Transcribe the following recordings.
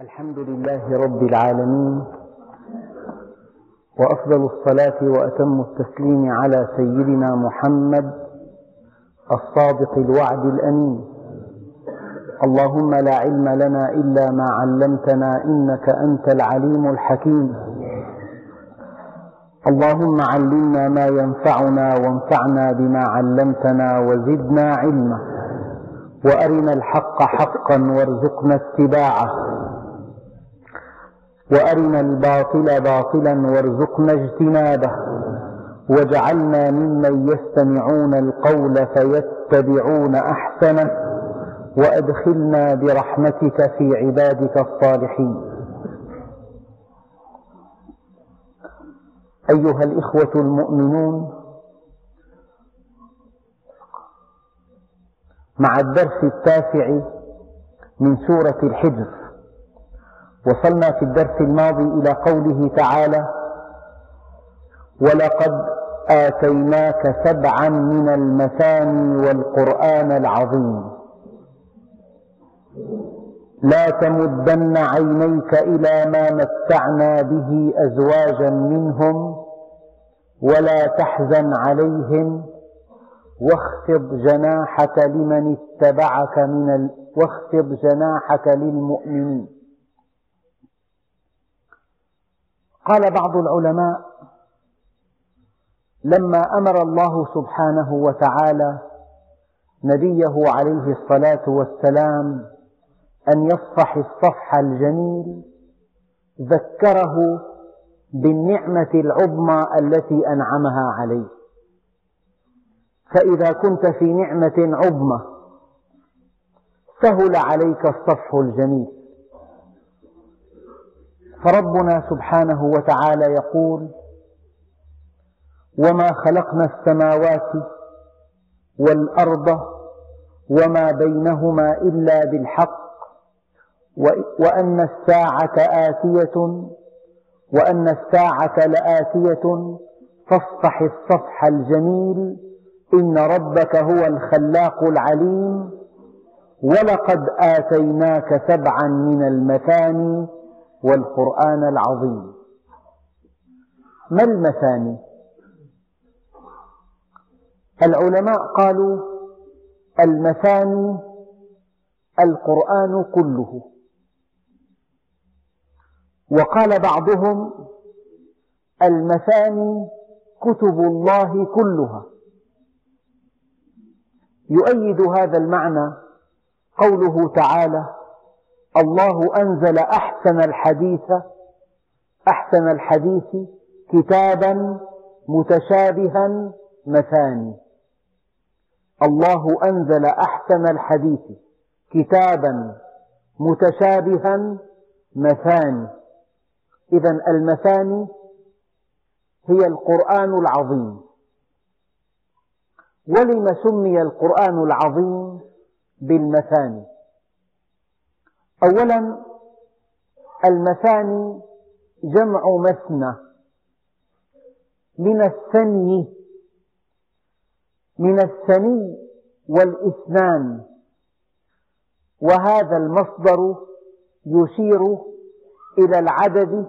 الحمد لله رب العالمين وأفضل الصلاة وأتم التسليم على سيدنا محمد الصادق الوعد الأمين. اللهم لا علم لنا إلا ما علمتنا إنك أنت العليم الحكيم. اللهم علمنا ما ينفعنا وانفعنا بما علمتنا وزدنا علما. وأرنا الحق حقا وارزقنا اتباعه. وأرنا الباطل باطلا وارزقنا اجتنابه واجعلنا ممن يستمعون القول فيتبعون أحسنه وأدخلنا برحمتك في عبادك الصالحين. أيها الإخوة المؤمنون مع الدرس التاسع من سورة الحجر وصلنا في الدرس الماضي إلى قوله تعالى ولقد آتيناك سبعا من المثاني والقرآن العظيم. لا تمدن عينيك إلى ما متعنا به أزواجا منهم ولا تحزن عليهم واخفض جناحك لمن اتبعك من ال... واخفض جناحك للمؤمنين. قال بعض العلماء لما أمر الله سبحانه وتعالى نبيه عليه الصلاة والسلام أن يصفح الصفح الجميل ذكره بالنعمة العظمى التي أنعمها عليه. فإذا كنت في نعمة عظمى سهل عليك الصفح الجميل. فربنا سبحانه وتعالى يقول وما خلقنا السماوات والأرض وما بينهما إلا بالحق وأن الساعة آتية وأن الساعة لآتية فاصفح الصفح الجميل إن ربك هو الخلاق العليم ولقد آتيناك سبعا من المثاني والقرآن العظيم. ما المثاني؟ العلماء قالوا المثاني القرآن كله. وقال بعضهم المثاني كتب الله كلها. يؤيد هذا المعنى قوله تعالى الله أنزل أحسن الحديث أحسن الحديث كتابا متشابها مثاني. الله أنزل أحسن الحديث كتابا متشابها مثاني. إذا المثاني هي القرآن العظيم. ولم سمي القرآن العظيم بالمثاني؟ أولا المثاني جمع مثنى من الثني من الثني والإثنان وهذا المصدر يشير إلى العدد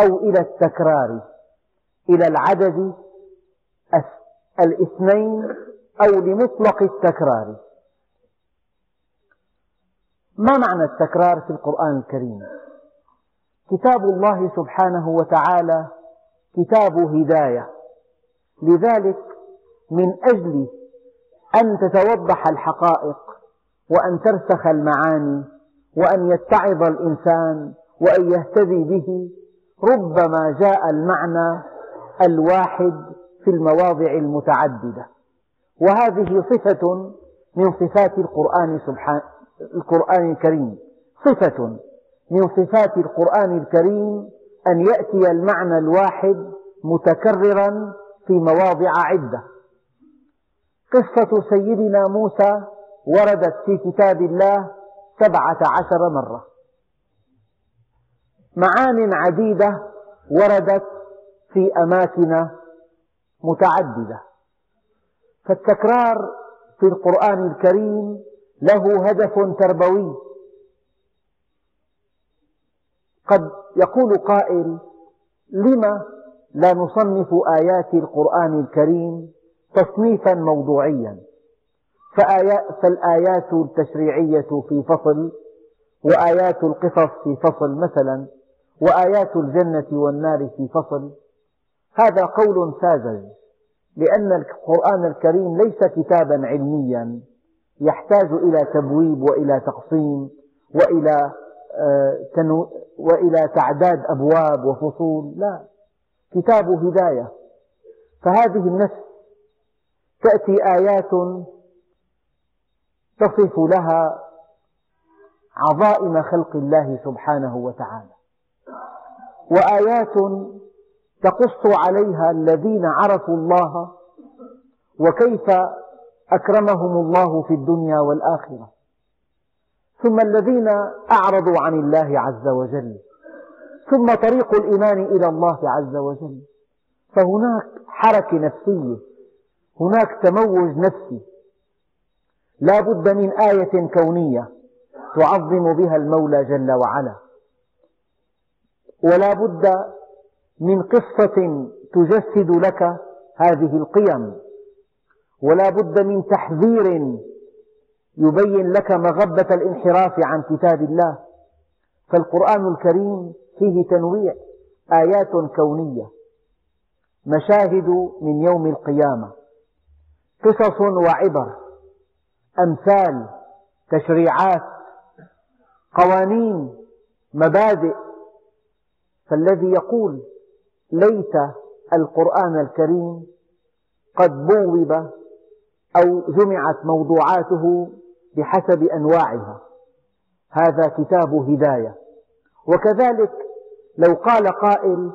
أو إلى التكرار إلى العدد الإثنين أو لمطلق التكرار. ما معنى التكرار في القرآن الكريم؟ كتاب الله سبحانه وتعالى كتاب هداية لذلك من أجل أن تتوضح الحقائق وأن ترسخ المعاني وأن يتعظ الإنسان وأن يهتدي به ربما جاء المعنى الواحد في المواضع المتعددة وهذه صفة من صفات القرآن سبحانه القرآن الكريم. صفة من صفات القرآن الكريم أن يأتي المعنى الواحد متكررا في مواضع عدة. قصة سيدنا موسى وردت في كتاب الله سبعة عشر مرة. معان عديدة وردت في أماكن متعددة. فالتكرار في القرآن الكريم له هدف تربوي. قد يقول قائل لم لا نصنف آيات القرآن الكريم تصنيفا موضوعيا؟ فالآيات التشريعية في فصل وآيات القصص في فصل مثلا وآيات الجنة والنار في فصل. هذا قول ساذج لأن القرآن الكريم ليس كتابا علميا. يحتاج إلى تبويب وإلى تقسيم وإلى آه، وإلى تعداد أبواب وفصول. لا كتاب هداية. فهذه النفس تأتي آيات تصف لها عظائم خلق الله سبحانه وتعالى. وآيات تقص عليها الذين عرفوا الله وكيف أكرمهم الله في الدنيا والآخرة. ثم الذين أعرضوا عن الله عز وجل. ثم طريق الإيمان إلى الله عز وجل. فهناك حركة نفسية. هناك تموج نفسي. لا بد من آية كونية تعظم بها المولى جل وعلا. ولا بد من قصة تجسد لك هذه القيم. ولا بد من تحذير يبين لك مغبة الانحراف عن كتاب الله. فالقرآن الكريم فيه تنويع آيات كونية مشاهد من يوم القيامة قصص وعبر أمثال تشريعات قوانين مبادئ. فالذي يقول ليت القرآن الكريم قد بوب أو جمعت موضوعاته بحسب أنواعها. هذا كتاب هداية. وكذلك لو قال قائل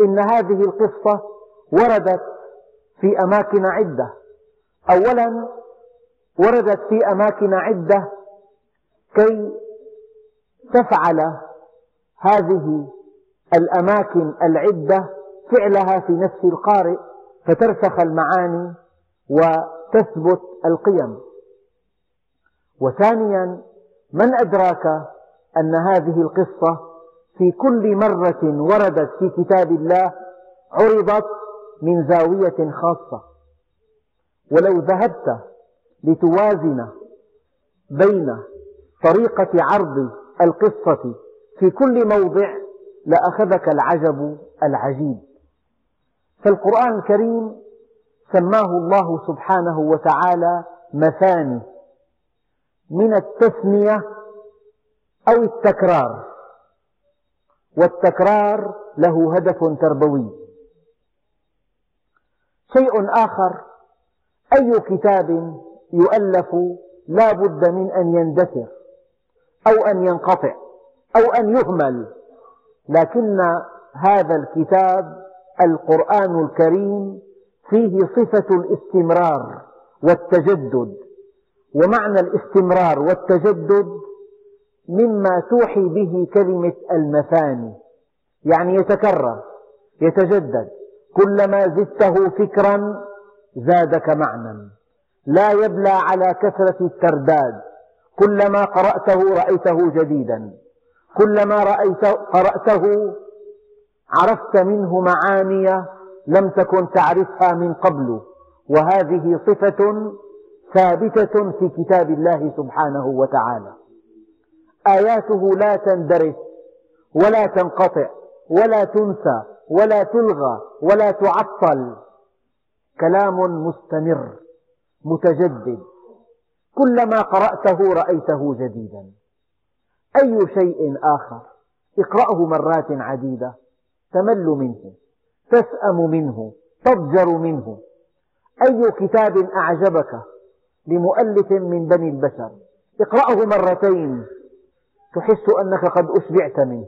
إن هذه القصة وردت في أماكن عدة. أولا وردت في أماكن عدة كي تفعل هذه الأماكن العدة فعلها في نفس القارئ فترسخ المعاني وتثبت القيم. وثانيا من أدراك أن هذه القصة في كل مرة وردت في كتاب الله عرضت من زاوية خاصة؟ ولو ذهبت لتوازن بين طريقة عرض القصة في كل موضع لأخذك العجب العجيب. فالقرآن الكريم سماه الله سبحانه وتعالى مثاني من التثنية أو التكرار والتكرار له هدف تربوي. شيء آخر أي كتاب يؤلف لا بد من أن يندثر أو أن ينقطع أو أن يهمل لكن هذا الكتاب القرآن الكريم فيه صفة الاستمرار والتجدد. ومعنى الاستمرار والتجدد مما توحي به كلمة المثاني. يعني يتكرر يتجدد. كلما زدته فكرا زادك معنى لا يبلى على كثرة الترداد. كلما قرأته رأيته جديدا. كلما رأيت قرأته عرفت منه معاني لم تكن تعرفها من قبل. وهذه صفة ثابتة في كتاب الله سبحانه وتعالى. آياته لا تندرس ولا تنقطع ولا تنسى ولا تلغى ولا تعطل. كلام مستمر متجدد. كلما قرأته رأيته جديدا. أي شيء آخر؟ اقرأه مرات عديدة. تمل منه. تسأم منه تضجر منه. أي كتاب أعجبك لمؤلف من بني البشر؟ اقرأه مرتين تحس أنك قد أشبعت منه.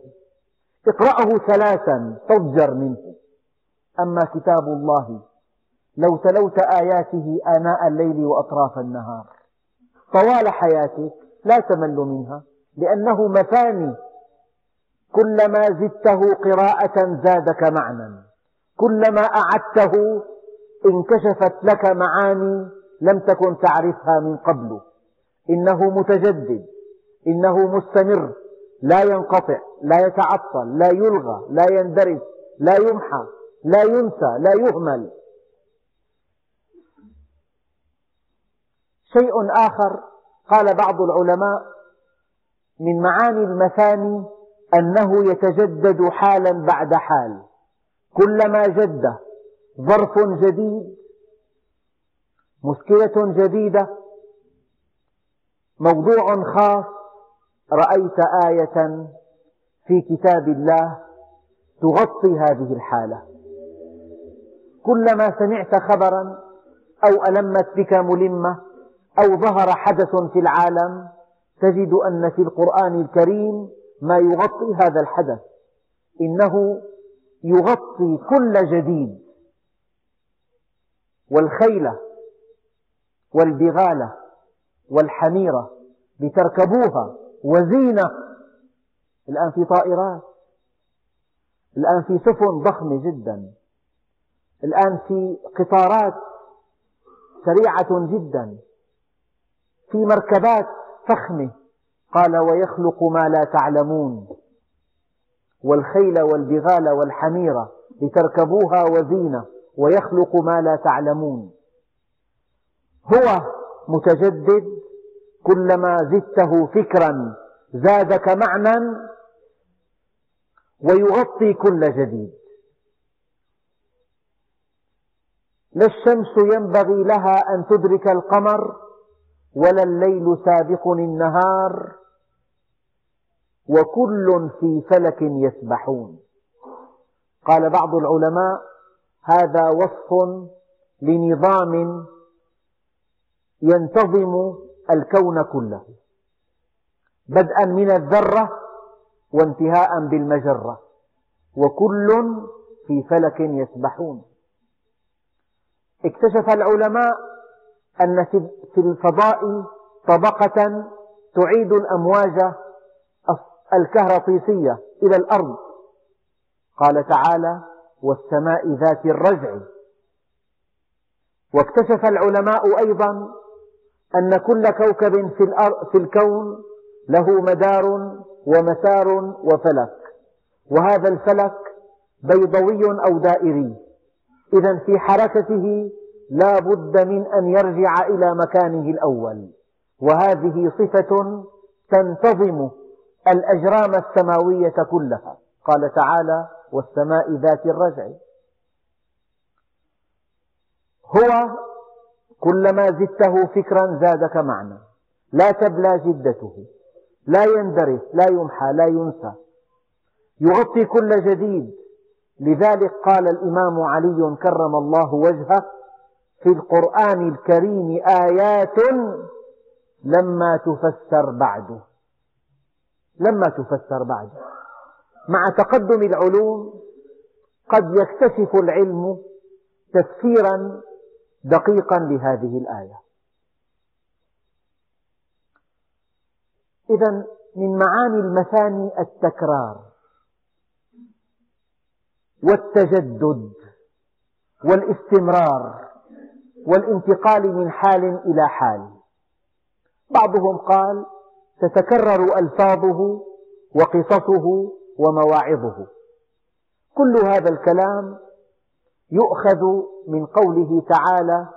اقرأه ثلاثا تضجر منه. أما كتاب الله لو تلوت آياته آناء الليل وأطراف النهار. طوال حياتك لا تمل منها لأنه مثاني. كلما زدته قراءة زادك معنى. كلما أعدته انكشفت لك معاني لم تكن تعرفها من قبل. إنه متجدد إنه مستمر لا ينقطع لا يتعطل لا يلغى لا يندرس لا يمحى لا ينسى لا يهمل. شيء آخر قال بعض العلماء من معاني المثاني أنه يتجدد حالا بعد حال. كلما جد ظرف جديد مشكلة جديدة موضوع خاص رأيت آية في كتاب الله تغطي هذه الحالة. كلما سمعت خبرا أو ألمت بك ملمة أو ظهر حدث في العالم تجد أن في القرآن الكريم ما يغطي هذا الحدث. إنه يغطي كل جديد والخيل والبغال والحميرة لتركبوها وزينة. الآن في طائرات الآن في سفن ضخمة جدا الآن في قطارات سريعة جدا في مركبات فخمة. قال ويخلق ما لا تعلمون. والخيل والبغال والحميرة لتركبوها وزينة ويخلق ما لا تعلمون. هو متجدد كلما زدته فكرا زادك معنى ويغطي كل جديد. لا الشمس ينبغي لها أن تدرك القمر ولا الليل سابق النهار وكل في فلك يسبحون. قال بعض العلماء هذا وصف لنظام ينتظم الكون كله بدءا من الذرة وانتهاء بالمجرة وكل في فلك يسبحون. اكتشف العلماء أن في الفضاء طبقة تعيد الأمواج الكهرطيسية إلى الأرض. قال تعالى والسماء ذات الرجع. واكتشف العلماء أيضا أن كل كوكب في الكون له مدار ومسار وفلك وهذا الفلك بيضوي أو دائري. إذا في حركته لا بد من أن يرجع إلى مكانه الأول وهذه صفة تنتظم الأجرام السماوية كلها. قال تعالى والسماء ذات الرجع. هو كلما زدته فكرا زادك معنى. لا تبلى جدته. لا يندرس لا يمحى لا ينسى. يغطي كل جديد. لذلك قال الإمام علي كرم الله وجهه في القرآن الكريم آيات لما تفسر بعد لما تفسر بعد. مع تقدم العلوم قد يكتشف العلم تفسيرا دقيقا لهذه الآية. إذا من معاني المثاني التكرار والتجدد والاستمرار والانتقال من حال إلى حال. بعضهم قال تتكرر ألفاظه وقصصه ومواعظه. كل هذا الكلام يؤخذ من قوله تعالى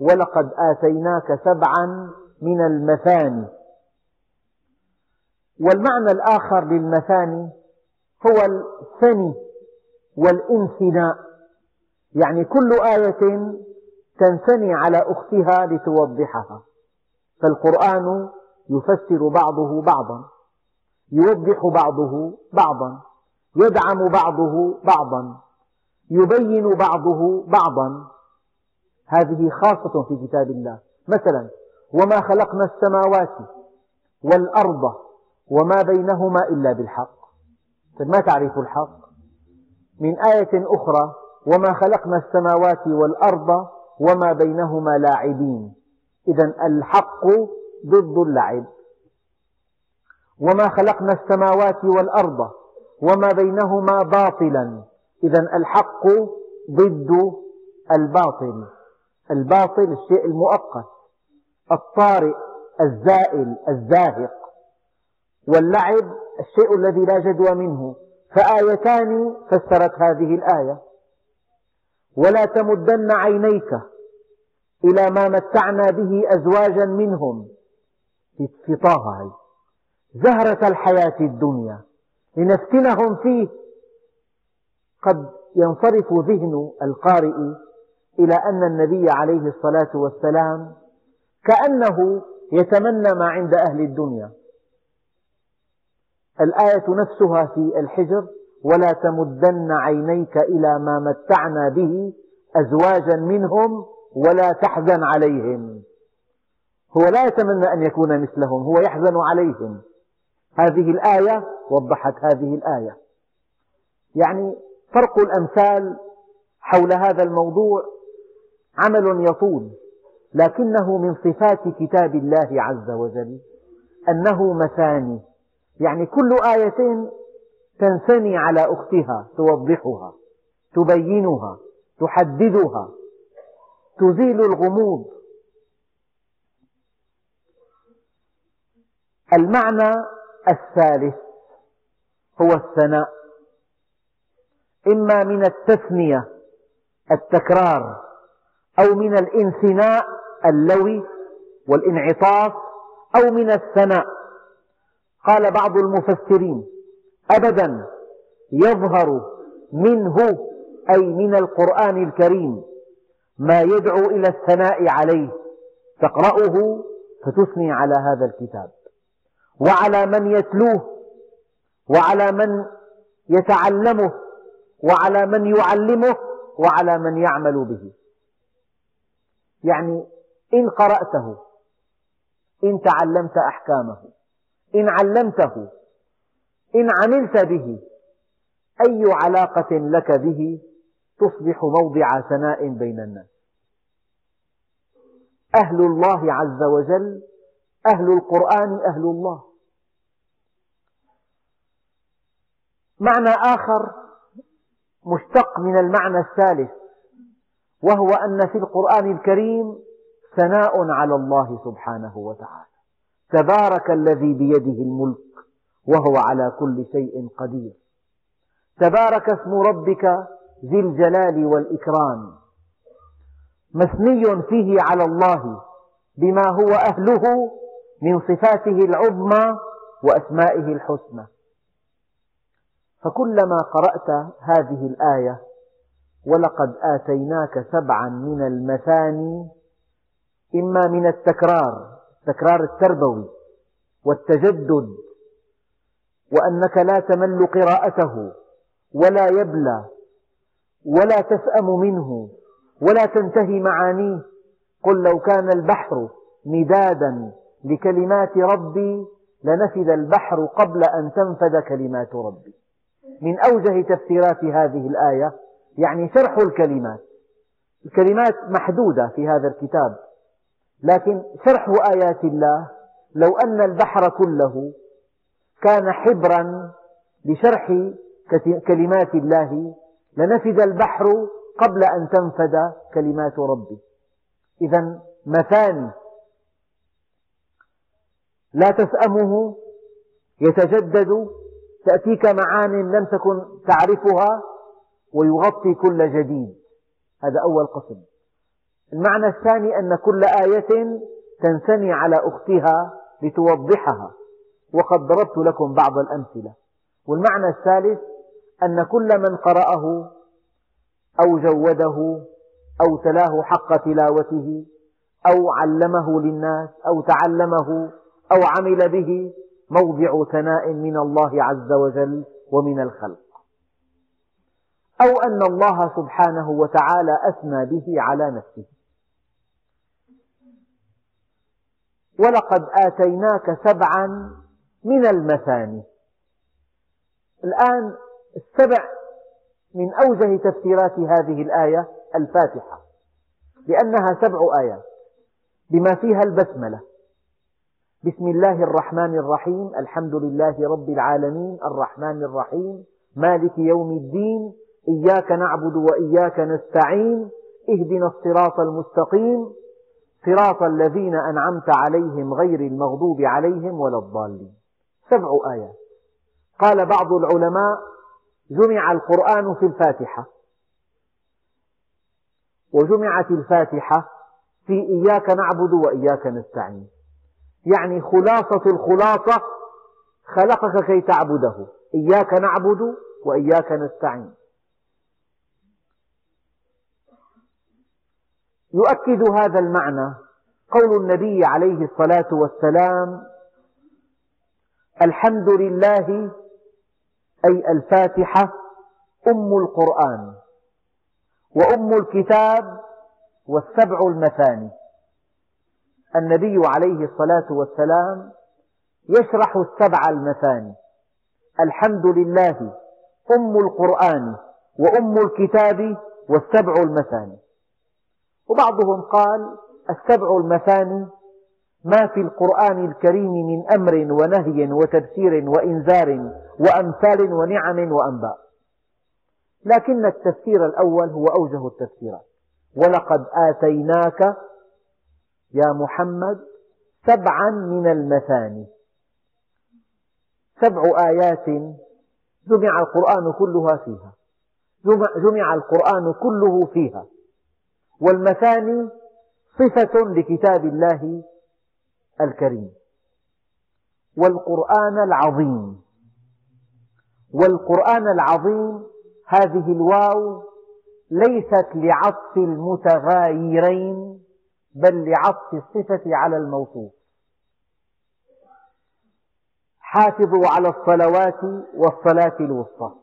ولقد آتيناك سبعا من المثاني والمعنى الآخر للمثاني هو الثني والانثناء. يعني كل آية تنثني على أختها لتوضحها. فالقرآن يفسر بعضه بعضا. يوضح بعضه بعضا. يدعم بعضه بعضا. يبين بعضه بعضا. هذه خاصة في كتاب الله. مثلا وما خلقنا السماوات والأرض وما بينهما إلا بالحق. ما تعرف الحق؟ من آية أخرى وما خلقنا السماوات والأرض وما بينهما لاعبين. إذا الحق ضد اللعب. وما خلقنا السماوات والأرض وما بينهما باطلا. إذا الحق ضد الباطل. الباطل الشيء المؤقت. الطارئ الزائل الزاهق. واللعب الشيء الذي لا جدوى منه. فآيتان فسرت هذه الآية. ولا تمدن عينيك إلى ما متعنا به أزواجا منهم. في طه زهرة الحياة الدنيا. لنفتنهم فيه. قد ينصرف ذهن القارئ إلى أن النبي عليه الصلاة والسلام كأنه يتمنى ما عند أهل الدنيا. الآية نفسها في الحجر ولا تمدن عينيك إلى ما متعنا به أزواجا منهم ولا تحزن عليهم. هو لا يتمنى أن يكون مثلهم هو يحزن عليهم. هذه الآية وضحت هذه الآية. يعني فرق الأمثال حول هذا الموضوع عمل يطول لكنه من صفات كتاب الله عز وجل أنه مثاني. يعني كل آية تنثني على أختها توضحها تبينها تحددها تزيل الغموض. المعنى الثالث هو الثناء. إما من التثنية التكرار أو من الانثناء اللوي والانعطاف أو من الثناء. قال بعض المفسرين أبدا يظهر منه أي من القرآن الكريم ما يدعو إلى الثناء عليه. تقرأه فتثني على هذا الكتاب. وعلى من يتلوه وعلى من يتعلمه وعلى من يعلمه وعلى من يعمل به. يعني إن قرأته إن تعلمت أحكامه إن علمته إن عملت به أي علاقة لك به تصبح موضع ثناء بين الناس؟ أهل الله عز وجل أهل القرآن أهل الله. معنى آخر مشتق من المعنى الثالث وهو أن في القرآن الكريم ثناء على الله سبحانه وتعالى. تبارك الذي بيده الملك وهو على كل شيء قدير. تبارك اسم ربك ذي الجلال والإكرام. مثني فيه على الله بما هو أهله من صفاته العظمى وأسمائه الحسنى. فكلما قرأت هذه الآية ولقد آتيناك سبعا من المثاني إما من التكرار التكرار التربوي والتجدد وأنك لا تمل قراءته ولا يبلى ولا تسأم منه ولا تنتهي معانيه. قل لو كان البحر مدادا لكلمات ربي لنفد البحر قبل أن تنفد كلمات ربي. من أوجه تفسيرات هذه الآية يعني شرح الكلمات. الكلمات محدودة في هذا الكتاب لكن شرح آيات الله لو أن البحر كله كان حبرا لشرح كلمات الله لنفد البحر قبل أن تنفد كلمات ربه. إذا مثاني لا تسأمه يتجدد تأتيك معان لم تكن تعرفها ويغطي كل جديد. هذا أول قسم. المعنى الثاني أن كل آية تنثني على أختها لتوضحها. وقد ضربت لكم بعض الأمثلة. والمعنى الثالث أن كل من قرأه أو جوده أو تلاه حق تلاوته أو علمه للناس أو تعلمه أو عمل به موضع ثناء من الله عز وجل ومن الخلق. أو أن الله سبحانه وتعالى أثنى به على نفسه. ولقد آتيناك سبعا من المثاني. الآن السبع من أوجه تفسيرات هذه الآية الفاتحة لأنها سبع آيات بما فيها البسملة. بسم الله الرحمن الرحيم. الحمد لله رب العالمين. الرحمن الرحيم. مالك يوم الدين. إياك نعبد وإياك نستعين. اهدنا الصراط المستقيم. صراط الذين أنعمت عليهم غير المغضوب عليهم ولا الضالين. سبع آيات. قال بعض العلماء جمع القرآن في الفاتحة. وجمعت الفاتحة في إياك نعبد وإياك نستعين. يعني خلاصة الخلاصة خلقك كي تعبده. إياك نعبد وإياك نستعين. يؤكد هذا المعنى قول النبي عليه الصلاة والسلام الحمد لله أي الفاتحة أم القرآن وأم الكتاب والسبع المثاني. النبي عليه الصلاة والسلام يشرح السبع المثاني. الحمد لله أم القرآن وأم الكتاب والسبع المثاني. وبعضهم قال السبع المثاني ما في القرآن الكريم من أمر ونهي وتبشير وإنذار وأمثال ونعم وأنباء. لكن التفسير الأول هو أوجه التفسيرات. ولقد آتيناك يا محمد سبعا من المثاني. سبع آيات جمع القرآن كلها فيها. جمع القرآن كله فيها. والمثاني صفة لكتاب الله الكريم. والقرآن العظيم. والقرآن العظيم هذه الواو ليست لعطف المتغايرين بل لعطف الصفة على الموصوف. حافظوا على الصلوات والصلاة الوسطى.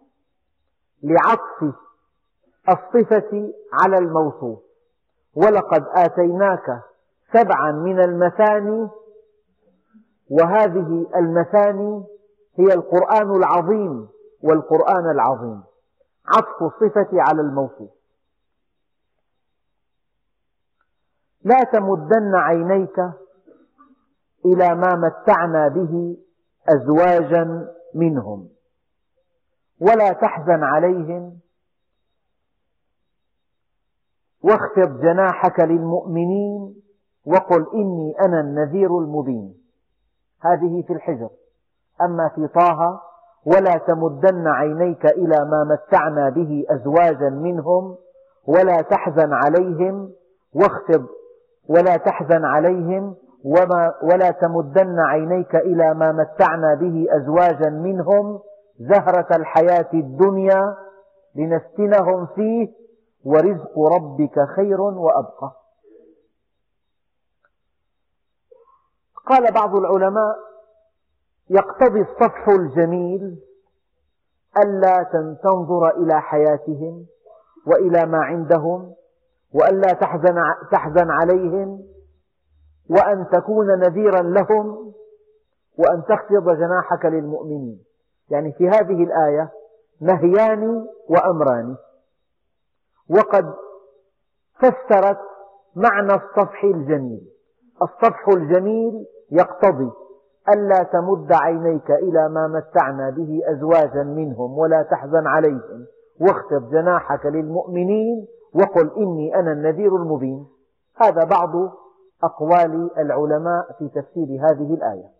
لعطف الصفة على الموصوف. ولقد آتيناك سبعا من المثاني وهذه المثاني هي القرآن العظيم والقرآن العظيم. عطف الصفة على الموصوف. لا تمدن عينيك إلى ما متعنا به أزواجا منهم ولا تحزن عليهم واخفض جناحك للمؤمنين وقل إني أنا النذير المبين. هذه في الحجر. أما في طه ولا تمدن عينيك إلى ما متعنا به أزواجا منهم ولا تحزن عليهم واخفض ولا تحزن عليهم وما ولا تمدن عينيك إلى ما متعنا به أزواجا منهم زهرة الحياة الدنيا لنفتنهم فيه ورزق ربك خير وأبقى. قال بعض العلماء يقتضي الصفح الجميل ألا تنظر إلى حياتهم وإلى ما عندهم وألا تحزن, تحزن عليهم وأن تكون نذيرا لهم وأن تخفض جناحك للمؤمنين. يعني في هذه الآية نهيان وأمران. وقد فسرت معنى الصفح الجميل. الصفح الجميل يقتضي ألا تمد عينيك إلى ما متعنا به أزواجا منهم ولا تحزن عليهم واخفض جناحك للمؤمنين وقل إني أنا النذير المبين. هذا بعض أقوال العلماء في تفسير هذه الآية.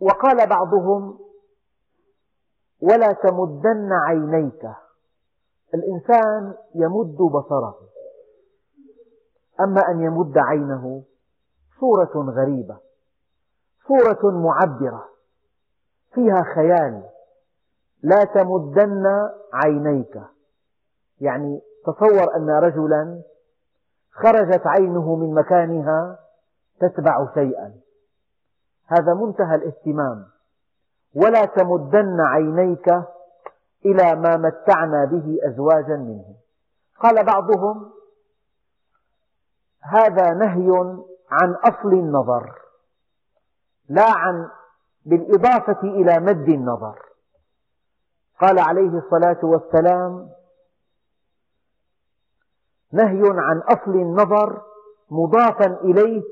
وقال بعضهم ولا تمدن عينيك. الإنسان يمد بصره. أما أن يمد عينه صورة غريبة صورة معبرة فيها خيال. لا تمدن عينيك. يعني تصور أن رجلا خرجت عينه من مكانها تتبع شيئا. هذا منتهى الاهتمام. ولا تمدن عينيك إلى ما متعنا به أزواجا منهم قال بعضهم هذا نهي عن أصل النظر لا عن بالإضافة إلى مد النظر. قال عليه الصلاة والسلام نهي عن أصل النظر مضافا إليه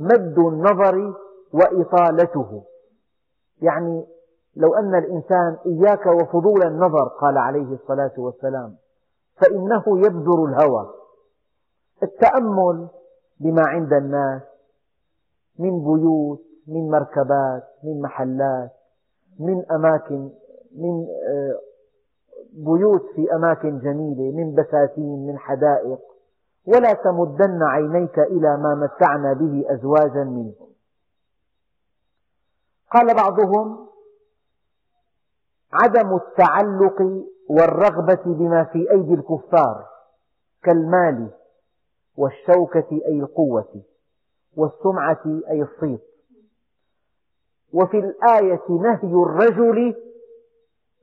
مد النظر وإطالته. يعني لو أن الإنسان إياك وفضول النظر قال عليه الصلاة والسلام فإنه يبذر الهوى. التأمل بما عند الناس من بيوت من مركبات من محلات من أماكن من آه، بيوت في أماكن جميلة من بساتين من حدائق. ولا تمدن عينيك إلى ما متعنا به أزواجا منهم. قال بعضهم عدم التعلق والرغبة بما في أيدي الكفار كالمال والشوكة أي القوة والسمعة أي الصيت. وفي الآية نهي الرجل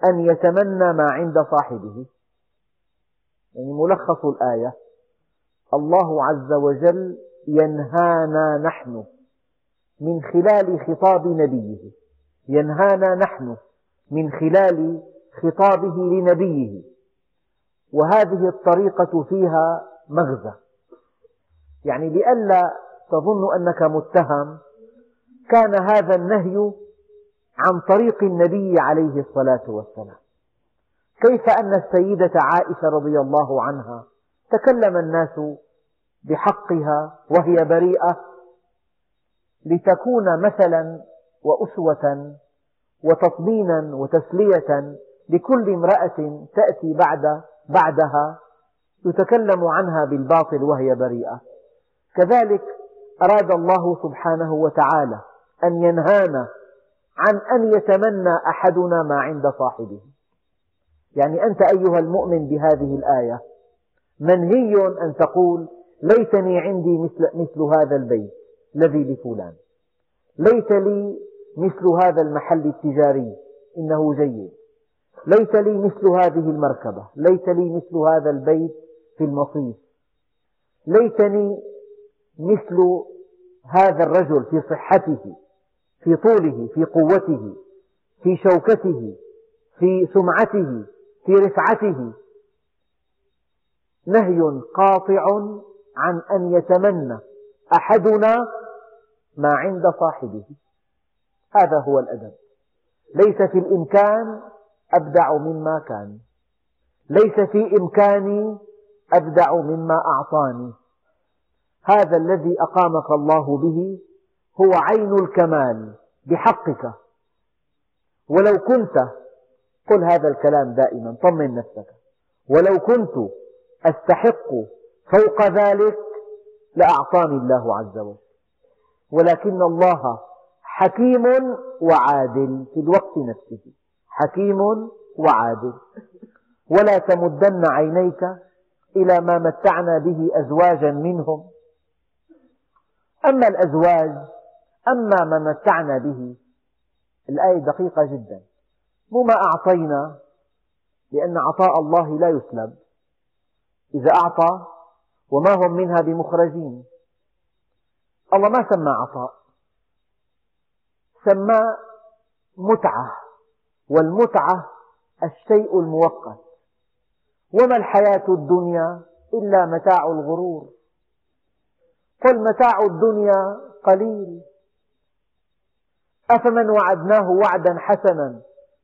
أن يتمنى ما عند صاحبه. يعني ملخص الآية. الله عز وجل ينهانا نحن من خلال خطاب نبيه. ينهانا نحن من خلال خطابه لنبيه. وهذه الطريقة فيها مغزى. يعني لئلا تظن أنك متهم كان هذا النهي عن طريق النبي عليه الصلاة والسلام. كيف أن السيدة عائشة رضي الله عنها تكلم الناس بحقها وهي بريئة لتكون مثلا وأسوة وتطمينا وتسلية لكل امرأة تأتي بعد بعدها يتكلم عنها بالباطل وهي بريئة. كذلك أراد الله سبحانه وتعالى أن ينهانا عن أن يتمنى أحدنا ما عند صاحبه. يعني أنت أيها المؤمن بهذه الآية منهي أن تقول ليتني عندي مثل, مثل هذا البيت الذي لفلان. ليت لي مثل هذا المحل التجاري إنه جيد. ليت لي مثل هذه المركبة ليت لي مثل هذا البيت في المصيف. ليتني مثل هذا الرجل في صحته. في طوله في قوته في شوكته في سمعته في رفعته. نهي قاطع عن أن يتمنى أحدنا ما عند صاحبه. هذا هو الأدب. ليس في الإمكان أبدع مما كان. ليس في إمكاني أبدع مما أعطاني. هذا الذي أقامك الله به هو عين الكمال بحقك. ولو كنت قل هذا الكلام دائما طمن نفسك. ولو كنت أستحق فوق ذلك لأعطاني الله عز وجل. ولكن الله حكيم وعادل في الوقت نفسه. حكيم وعادل. ولا تمدن عينيك إلى ما متعنا به أزواجا منهم. أما الأزواج أما ما متعنا به. الآية دقيقة جدا. مو ما أعطينا لأن عطاء الله لا يسلب. إذا أعطى وما هم منها بمخرجين. الله ما سمى عطاء. سمى متعة. والمتعة الشيء المؤقت وما الحياة الدنيا إلا متاع الغرور. قل متاع الدنيا قليل. أفمن وعدناه وعدا حسنا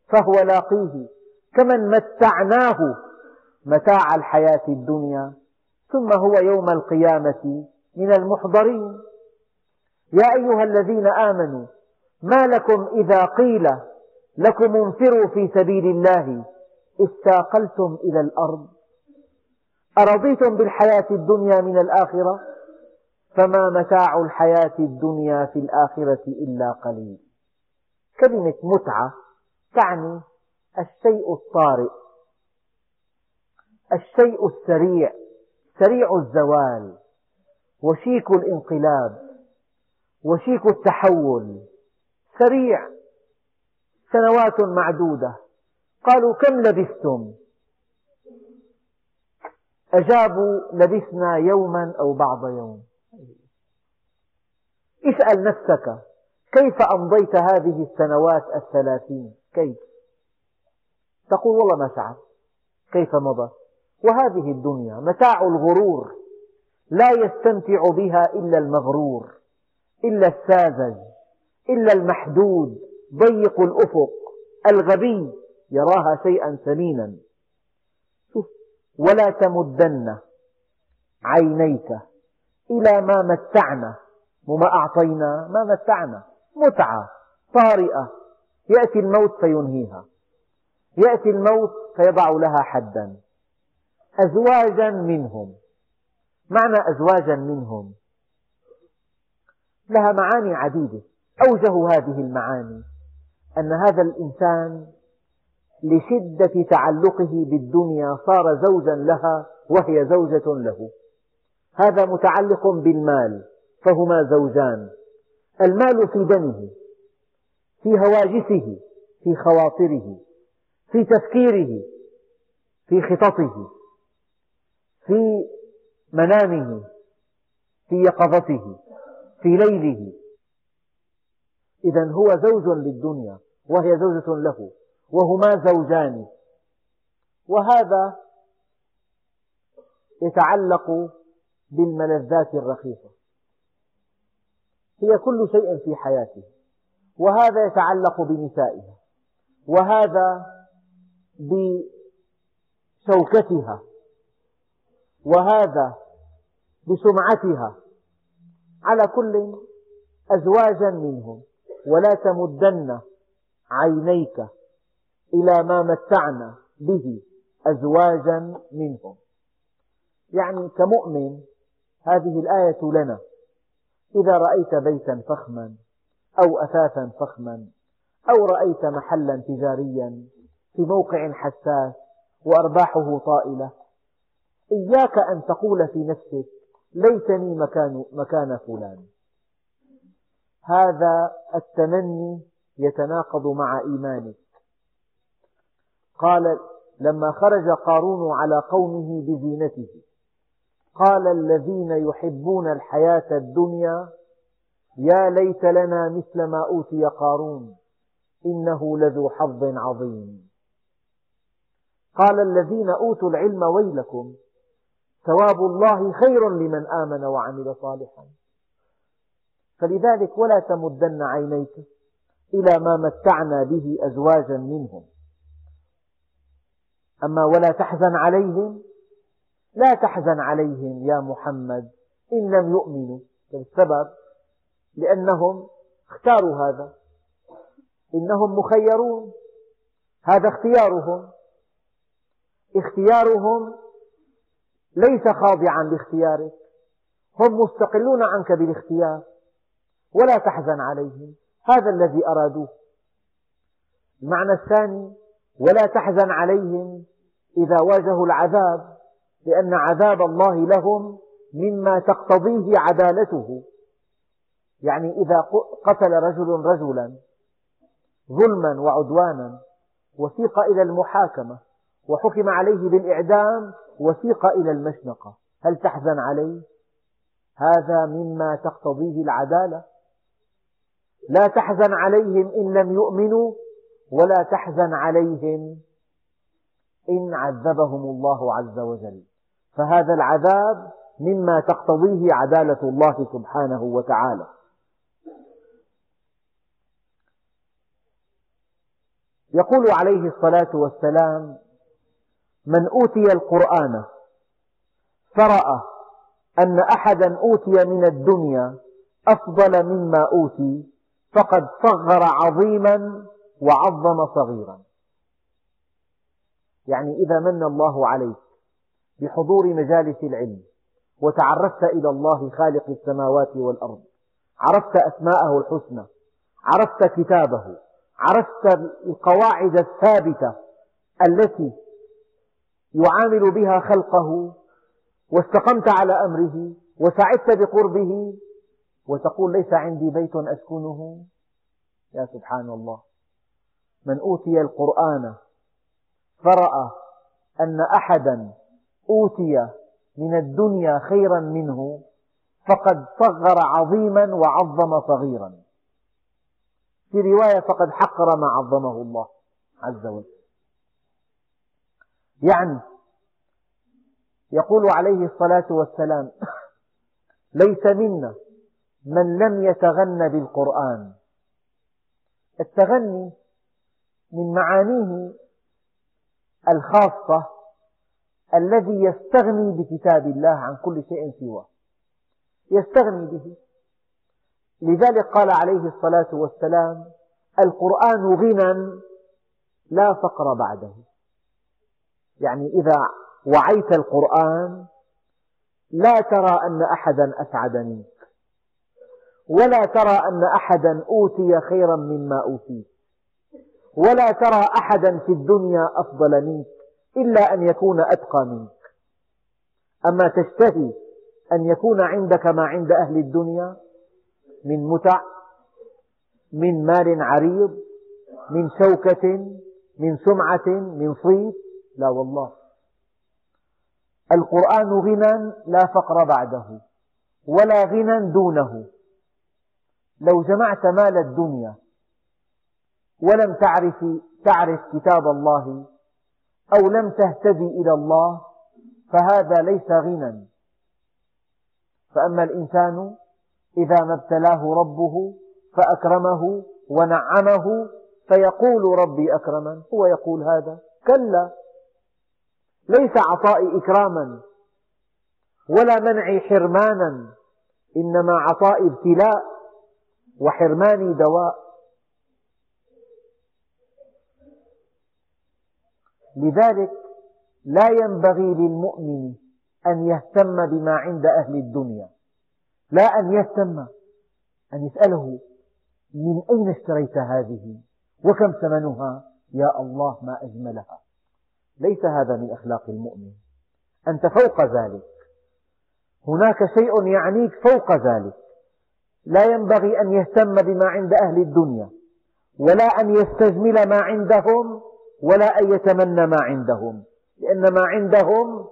فهو لاقيه كمن متعناه متاع الحياة الدنيا ثم هو يوم القيامة من المحضرين. يا أيها الذين آمنوا ما لكم إذا قيل لكم انفروا في سبيل الله استاقلتم إلى الأرض؟ أرضيتم بالحياة الدنيا من الآخرة؟ فما متاع الحياة الدنيا في الآخرة إلا قليل. كلمة متعة تعني الشيء الطارئ الشيء السريع سريع الزوال وشيك الانقلاب وشيك التحول سريع سنوات معدودة. قالوا كم لبثتم؟ أجابوا لبثنا يوما أو بعض يوم. اسأل نفسك. كيف أمضيت هذه السنوات الثلاثين؟ كيف؟ تقول والله ما تعب كيف مضى؟ وهذه الدنيا متاع الغرور لا يستمتع بها إلا المغرور إلا الساذج إلا المحدود ضيق الأفق الغبي يراها شيئا ثمينا. ولا تمدن عينيك إلى ما متعنا وما أعطينا ما متعنا. متعة طارئة. يأتي الموت فينهيها. يأتي الموت فيضع لها حدا. أزواجا منهم. معنى أزواجا منهم؟ لها معاني عديدة. أوجه هذه المعاني. أن هذا الإنسان لشدة تعلقه بالدنيا صار زوجا لها وهي زوجة له. هذا متعلق بالمال فهما زوجان. المال في دمه في هواجسه في خواطره في تفكيره في خططه في منامه في يقظته في ليله. إذا هو زوج للدنيا وهي زوجة له وهما زوجان. وهذا يتعلق بالملذات الرخيصة. هي كل شيء في حياته. وهذا يتعلق بنسائها. وهذا بشوكتها. وهذا بسمعتها. على كل أزواجا منهم. ولا تمدن عينيك إلى ما متعنا به أزواجا منهم. يعني كمؤمن هذه الآية لنا. إذا رأيت بيتا فخما أو أثاثا فخما أو رأيت محلا تجاريا في موقع حساس وأرباحه طائلة إياك أن تقول في نفسك ليتني مكان, مكان فلان. هذا التمني يتناقض مع إيمانك. قال لما خرج قارون على قومه بزينته قال الذين يحبون الحياة الدنيا يا ليت لنا مثل ما أوتي قارون إنه لذو حظ عظيم. قال الذين أوتوا العلم ويلكم ثواب الله خير لمن آمن وعمل صالحا. فلذلك ولا تمدن عينيك إلى ما متعنا به أزواجا منهم. أما ولا تحزن عليهم لا تحزن عليهم يا محمد إن لم يؤمنوا. السبب لأنهم اختاروا هذا. إنهم مخيرون. هذا اختيارهم. اختيارهم ليس خاضعا لاختيارك. هم مستقلون عنك بالاختيار. ولا تحزن عليهم. هذا الذي أرادوه. المعنى الثاني ولا تحزن عليهم إذا واجهوا العذاب. لأن عذاب الله لهم مما تقتضيه عدالته. يعني إذا قتل رجل رجلا ظلما وعدوانا وسيق إلى المحاكمة وحكم عليه بالإعدام وسيق إلى المشنقة. هل تحزن عليه؟ هذا مما تقتضيه العدالة. لا تحزن عليهم إن لم يؤمنوا ولا تحزن عليهم إن عذبهم الله عز وجل. فهذا العذاب مما تقتضيه عدالة الله سبحانه وتعالى. يقول عليه الصلاة والسلام من أوتي القرآن فرأى أن أحدا أوتي من الدنيا أفضل مما أوتي فقد صغر عظيما وعظم صغيرا. يعني إذا من الله عليك بحضور مجالس العلم وتعرفت إلى الله خالق السماوات والأرض. عرفت أسماءه الحسنى عرفت كتابه عرفت القواعد الثابتة التي يعامل بها خلقه واستقمت على أمره وسعدت بقربه. وتقول ليس عندي بيت أسكنه. يا سبحان الله. من أوتي القرآن فرأى أن أحدا أوتي من الدنيا خيرا منه فقد صغر عظيما وعظم صغيرا. في رواية فقد حقر ما عظمه الله عز وجل. يعني يقول عليه الصلاة والسلام ليس منا من لم يتغن بالقرآن. التغني من معانيه الخاصة الذي يستغني بكتاب الله عن كل شيء سواه. يستغني به. لذلك قال عليه الصلاة والسلام القرآن غنى لا فقر بعده. يعني إذا وعيت القرآن لا ترى أن أحدا أسعد منك ولا ترى أن أحدا أوتي خيرا مما أوتيت ولا ترى أحدا في الدنيا أفضل منك إلا أن يكون أتقى منك. أما تشتهي أن يكون عندك ما عند أهل الدنيا من متع من مال عريض من شوكة من سمعة من صيت لا والله. القرآن غنى لا فقر بعده ولا غنى دونه. لو جمعت مال الدنيا ولم تعرف تعرف كتاب الله أو لم تهتدي إلى الله فهذا ليس غنى. فأما الإنسان إذا ما ابتلاه ربه فأكرمه ونعمه فيقول ربي أكرمن هو يقول هذا. كلا ليس عطائي إكراما ولا منعي حرمانا إنما عطائي ابتلاء وحرماني دواء. لذلك لا ينبغي للمؤمن أن يهتم بما عند أهل الدنيا. لا أن يهتم أن يسأله من أين اشتريت هذه وكم ثمنها؟ يا الله ما أجملها. ليس هذا من أخلاق المؤمن. أنت فوق ذلك. هناك شيء يعنيك فوق ذلك. لا ينبغي أن يهتم بما عند أهل الدنيا ولا أن يستجمل ما عندهم ولا أن يتمنى ما عندهم لأن ما عندهم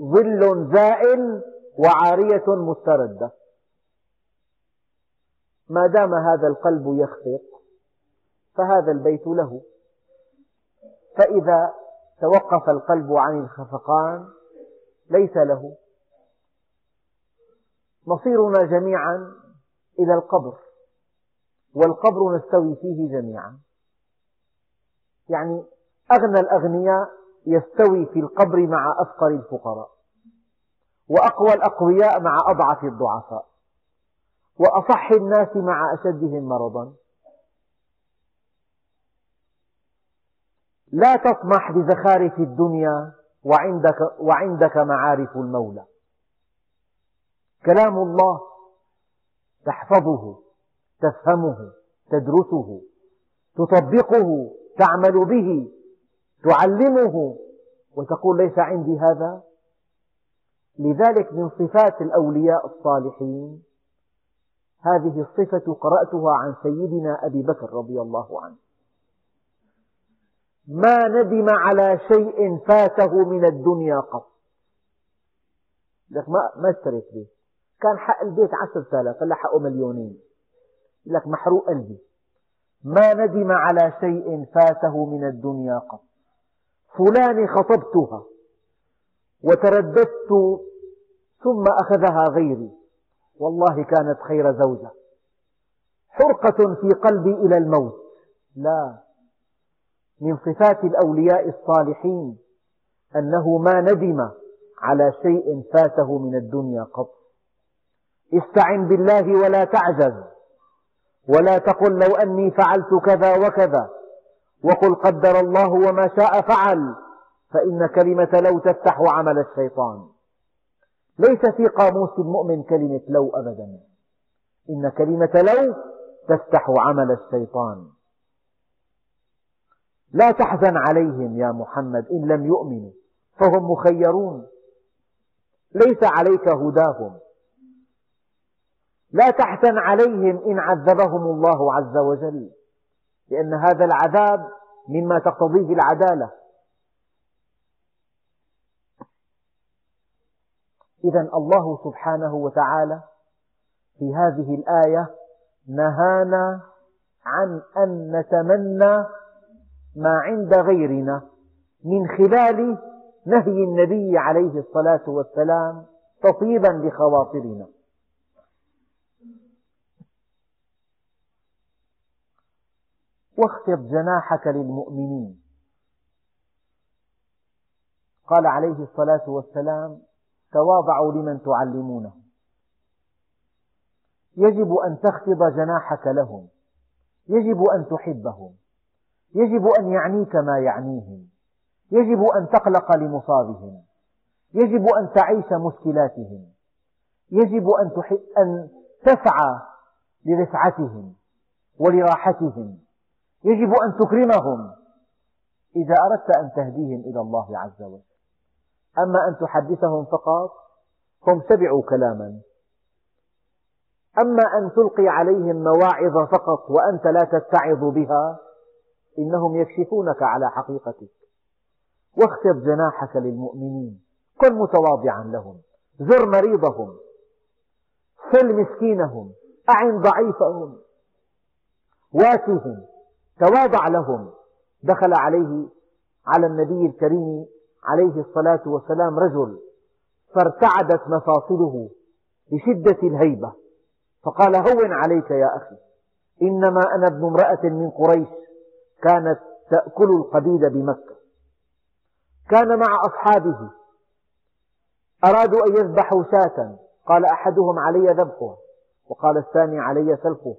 ظل زائل وعارية مستردة. ما دام هذا القلب يخفق فهذا البيت له. فإذا توقف القلب عن الخفقان ليس له. مصيرنا جميعا إلى القبر والقبر نستوي فيه جميعا. يعني أغنى الأغنياء يستوي في القبر مع أفقر الفقراء وأقوى الأقوياء مع أضعف الضعفاء وأصح الناس مع أشدهم مرضا. لا تطمح بزخارف الدنيا وعندك, وعندك معارف المولى. كلام الله تحفظه تفهمه تدرسه تطبقه تعمل به تعلمه وتقول ليس عندي هذا؟ لذلك من صفات الأولياء الصالحين هذه الصفة قرأتها عن سيدنا أبي بكر رضي الله عنه. ما ندم على شيء فاته من الدنيا قط. لك ما ما اشتريت بيت. كان حق البيت عشرة آلاف هلا حقه مليونين. لك محروق قلبي ما ندم على شيء فاته من الدنيا قط. فلان خطبتها وترددت ثم أخذها غيري. والله كانت خير زوجة. حرقة في قلبي إلى الموت. لا. من صفات الأولياء الصالحين أنه ما ندم على شيء فاته من الدنيا قط. استعن بالله ولا تعجز. ولا تقل لو أني فعلت كذا وكذا. وقل قدر الله وما شاء فعل فإن كلمة لو تفتح عمل الشيطان. ليس في قاموس المؤمن كلمة لو أبدا. إن كلمة لو تفتح عمل الشيطان. لا تحزن عليهم يا محمد إن لم يؤمنوا فهم مخيرون. ليس عليك هداهم. لا تحزن عليهم إن عذبهم الله عز وجل. لأن هذا العذاب مما تقتضيه العدالة. إذا الله سبحانه وتعالى في هذه الآية نهانا عن أن نتمنى ما عند غيرنا من خلال نهي النبي عليه الصلاة والسلام تطيبا لخواطرنا. واخفض جناحك للمؤمنين. قال عليه الصلاة والسلام تواضعوا لمن تعلمونه. يجب أن تخفض جناحك لهم. يجب أن تحبهم. يجب أن يعنيك ما يعنيهم. يجب أن تقلق لمصابهم. يجب أن تعيش مشكلاتهم. يجب أن, أن تسعى لرفعتهم ولراحتهم. يجب أن تكرمهم. إذا أردت أن تهديهم إلى الله عز وجل. أما أن تحدثهم فقط هم سمعوا كلاما. أما أن تلقي عليهم مواعظ فقط وأنت لا تتعظ بها إنهم يكشفونك على حقيقتك. واخفض جناحك للمؤمنين. كن متواضعا لهم. زر مريضهم. سل مسكينهم. أعن ضعيفهم. واتهم. تواضع لهم. دخل عليه على النبي الكريم عليه الصلاة والسلام رجل فارتعدت مفاصله بشدة الهيبة. فقال هون عليك يا أخي. إنما أنا ابن امرأة من قريش كانت تأكل القبيد بمكة. كان مع أصحابه. أرادوا أن يذبحوا شاة. قال أحدهم علي ذبحها. وقال الثاني علي سلخها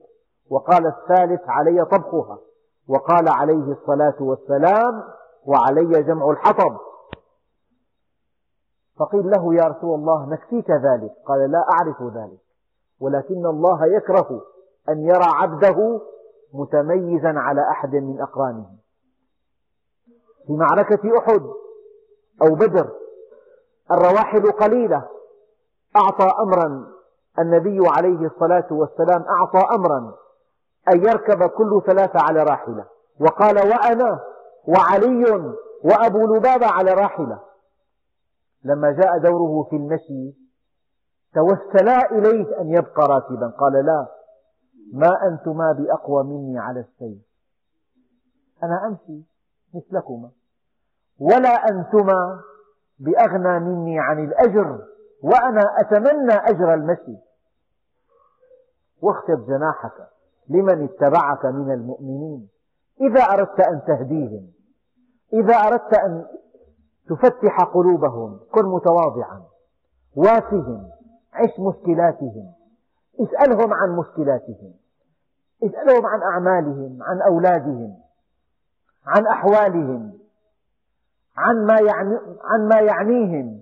وقال الثالث علي طبخها. وقال عليه الصلاة والسلام وعلي جمع الحطب. فقيل له يا رسول الله نكفيك ذلك؟ قال لا أعرف ذلك ولكن الله يكره أن يرى عبده متميزا على أحد من أقرانه. في معركة أحد أو بدر الرواحل قليلة أعطى أمرا النبي عليه الصلاة والسلام أعطى أمرا. أن يركب كل ثلاثة على راحلة. وقال وأنا وعلي وأبو لبابة على راحلة. لما جاء دوره في المشي توسلا إليه أن يبقى راكبا. قال لا ما أنتما بأقوى مني على السير أنا أمشي مثلكما. ولا أنتما بأغنى مني عن الأجر وأنا أتمنى أجر المشي. واخفض جناحك. لمن اتبعك من المؤمنين. إذا أردت أن تهديهم إذا أردت أن تفتح قلوبهم كن متواضعا وافهم عش مشكلاتهم اسألهم عن مشكلاتهم اسألهم عن أعمالهم عن أولادهم عن أحوالهم عن ما, يعني عن ما يعنيهم.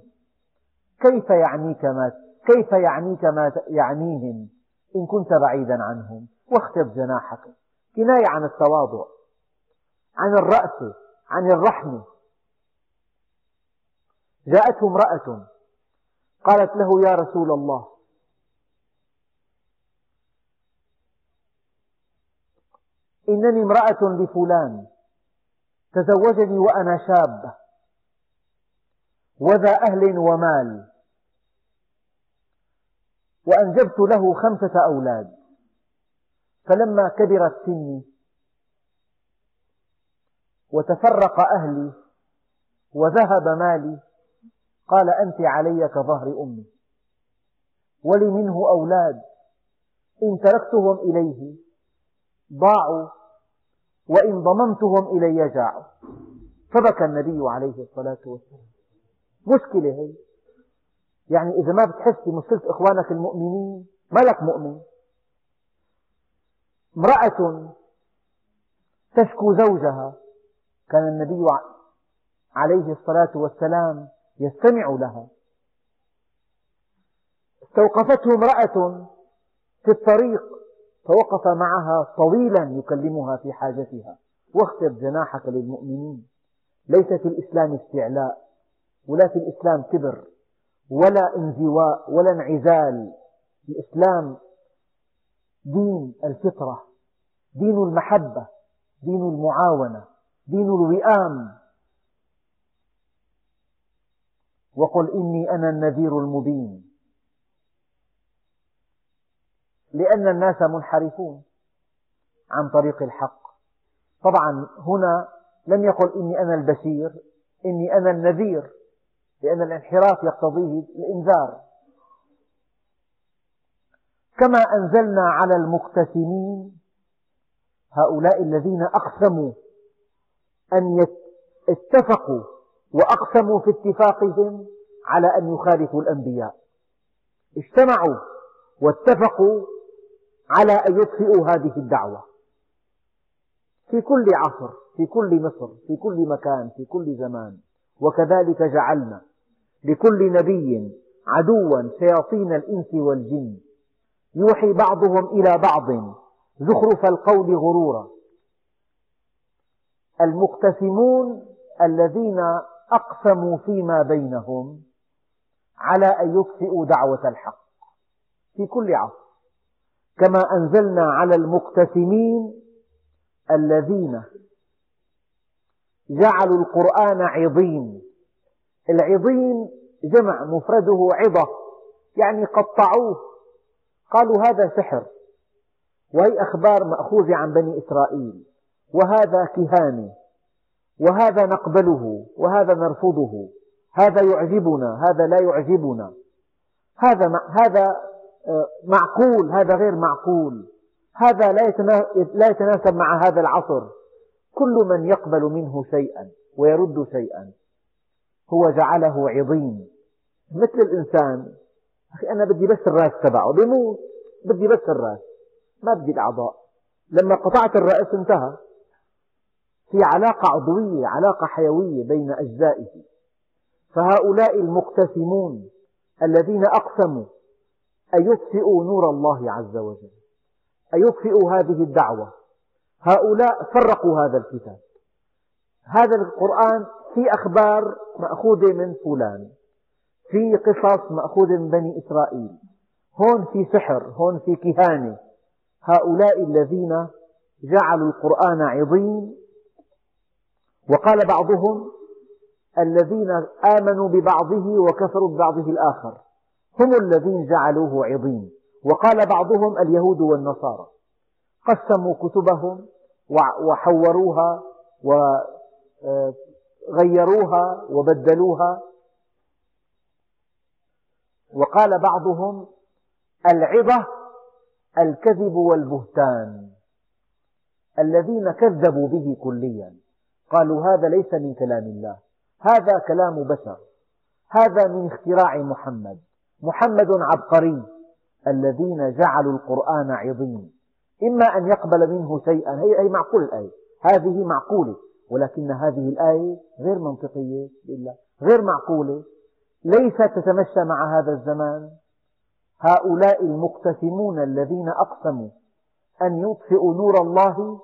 كيف يعنيك ما كيف يعنيك ما يعنيهم؟ إن كنت بعيدا عنهم واخفض جناحك. كناية عن التواضع عن الرأس عن الرحمة جاءته امرأة قالت له يا رسول الله. إنني امرأة لفلان تزوجني وأنا شابة وذا أهل ومال. وأنجبت له خمسة أولاد. فلما كبرت سني وتفرق أهلي وذهب مالي قال أنت علي كظهر أمي. ولي منه أولاد. إن تركتهم إليه ضاعوا وإن ضممتهم إلي جاعوا. فبكى النبي عليه الصلاة والسلام. مشكلة هي. يعني إذا ما بتحس بمشكلة إخوانك المؤمنين ما لك مؤمن. امرأة تشكو زوجها. كان النبي عليه الصلاة والسلام يستمع لها. استوقفته امرأة في الطريق فوقف معها طويلا يكلمها في حاجتها. واخفض جناحك للمؤمنين. ليس في الإسلام استعلاء ولا في الإسلام كبر. ولا انزواء ولا انعزال. الإسلام دين الفطرة دين المحبة دين المعاونة دين الوئام. وقل إني أنا النذير المبين. لأن الناس منحرفون عن طريق الحق. طبعا هنا لم يقل إني أنا البشير إني أنا النذير. لأن الانحراف يقتضيه الإنذار. كما أنزلنا على المقتسمين هؤلاء الذين أقسموا أن اتفقوا وأقسموا في اتفاقهم على أن يخالفوا الأنبياء. اجتمعوا واتفقوا على أن يطفئوا هذه الدعوة. في كل عصر في كل مصر في كل مكان في كل زمان. وكذلك جعلنا لكل نبي عدوا شياطين الإنس والجن. يوحي بعضهم إلى بعض. زخرف القول غرورا. المقتسمون الذين أقسموا فيما بينهم على أن يطفئوا دعوة الحق. في كل عصر. كما أنزلنا على المقتسمين الذين جعلوا القرآن عظيم. العظيم جمع مفرده عظة يعني قطعوه. قالوا هذا سحر. وهي أخبار مأخوذة عن بني إسرائيل. وهذا كهانة وهذا نقبله. وهذا نرفضه. هذا يعجبنا. هذا لا يعجبنا. هذا هذا آه، معقول. هذا غير معقول. هذا لا يتناسب مع هذا العصر. كل من يقبل منه شيئا ويرد شيئا. هو جعله عظيم. مثل الإنسان أخي أنا بدي بس الرأس تبعه بيموت. بدي بس الرأس. ما بدي الأعضاء. لما قطعت الرأس انتهى. في علاقة عضوية علاقة حيوية بين أجزائه. فهؤلاء المقتسمون الذين أقسموا أن يطفئوا نور الله عز وجل؟ أن يطفئوا هذه الدعوة؟ هؤلاء فرقوا هذا الكتاب. هذا القرآن في أخبار مأخوذة من فلان في قصص مأخوذة من بني إسرائيل هون في سحر هون في كهانة. هؤلاء الذين جعلوا القرآن عظيم وقال بعضهم الذين آمنوا ببعضه وكفروا ببعضه الآخر هم الذين جعلوه عظيم. وقال بعضهم اليهود والنصارى قسموا كتبهم وحوروها وغيروها وبدلوها. وقال بعضهم العظة الكذب والبهتان الذين كذبوا به كليا. قالوا هذا ليس من كلام الله هذا كلام بشر هذا من اختراع محمد. محمد عبقري الذين جعلوا القرآن عظيم. إما أن يقبل منه شيئا هي معقول الآية هذه معقولة. ولكن هذه الآية غير منطقية بالله غير معقولة ليست تتمشى مع هذا الزمان. هؤلاء المقتسمون الذين أقسموا أن يطفئوا نور الله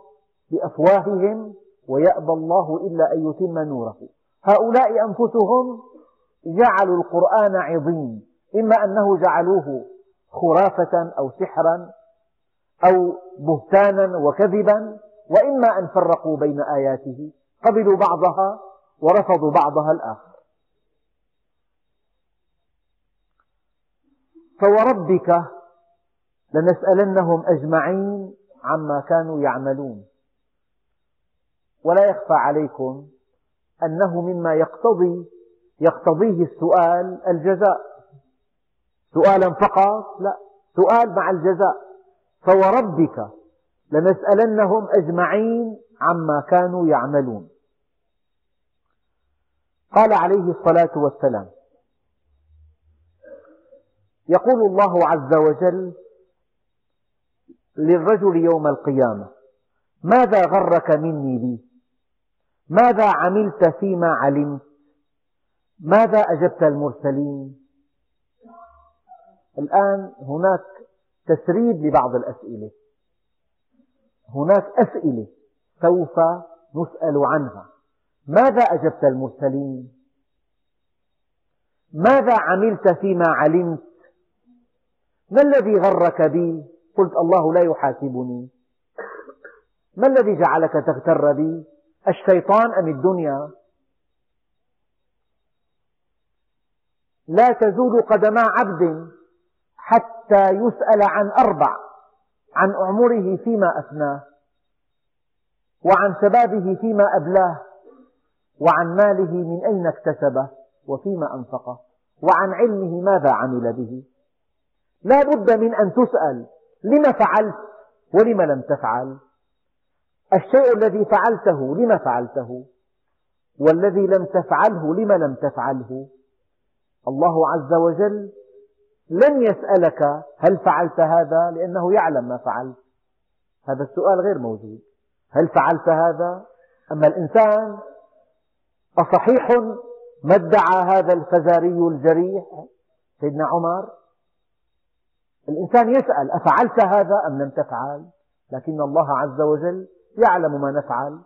بأفواههم ويأبى الله إلا أن يتم نوره. هؤلاء أنفسهم جعلوا القرآن عظيم إما أنه جعلوه خرافة أو سحرا أو بهتانا وكذبا وإما أن فرقوا بين آياته قبلوا بعضها ورفضوا بعضها الآخر. فوربك لنسألنهم أجمعين عما كانوا يعملون. ولا يخفى عليكم أنه مما يقتضي يقتضيه السؤال الجزاء. سؤالا فقط؟ لا. سؤال مع الجزاء. فوربك لنسألنهم أجمعين عما كانوا يعملون. قال عليه الصلاة والسلام يقول الله عز وجل للرجل يوم القيامة ماذا غرك مني بي؟ ماذا عملت فيما علمت؟ ماذا أجبت المرسلين؟ الآن هناك تسريب لبعض الأسئلة. هناك أسئلة سوف نسأل عنها. ماذا أجبت المرسلين؟ ماذا عملت فيما علمت؟ ما الذي غرك بي؟ قلت الله لا يحاسبني. ما الذي جعلك تغتر بي؟ الشيطان أم الدنيا؟ لا تزول قدما عبد حتى يسأل عن أربع. عن عمره فيما أفناه وعن شبابه فيما أبلاه وعن ماله من أين اكتسبه وفيما أنفقه وعن علمه ماذا عمل به. لا بد من أن تسأل لم فعلت ولم لم تفعل؟ الشيء الذي فعلته لم فعلته؟ والذي لم تفعله لم لم تفعله؟ الله عز وجل لن يسألك هل فعلت هذا لأنه يعلم ما فعلت. هذا السؤال غير موجود. هل فعلت هذا؟ أما الإنسان أصحيح ما ادعى هذا الفزاري الجريح سيدنا عمر؟ الإنسان يسأل أفعلت هذا أم لم تفعل؟ لكن الله عز وجل يعلم ما نفعل.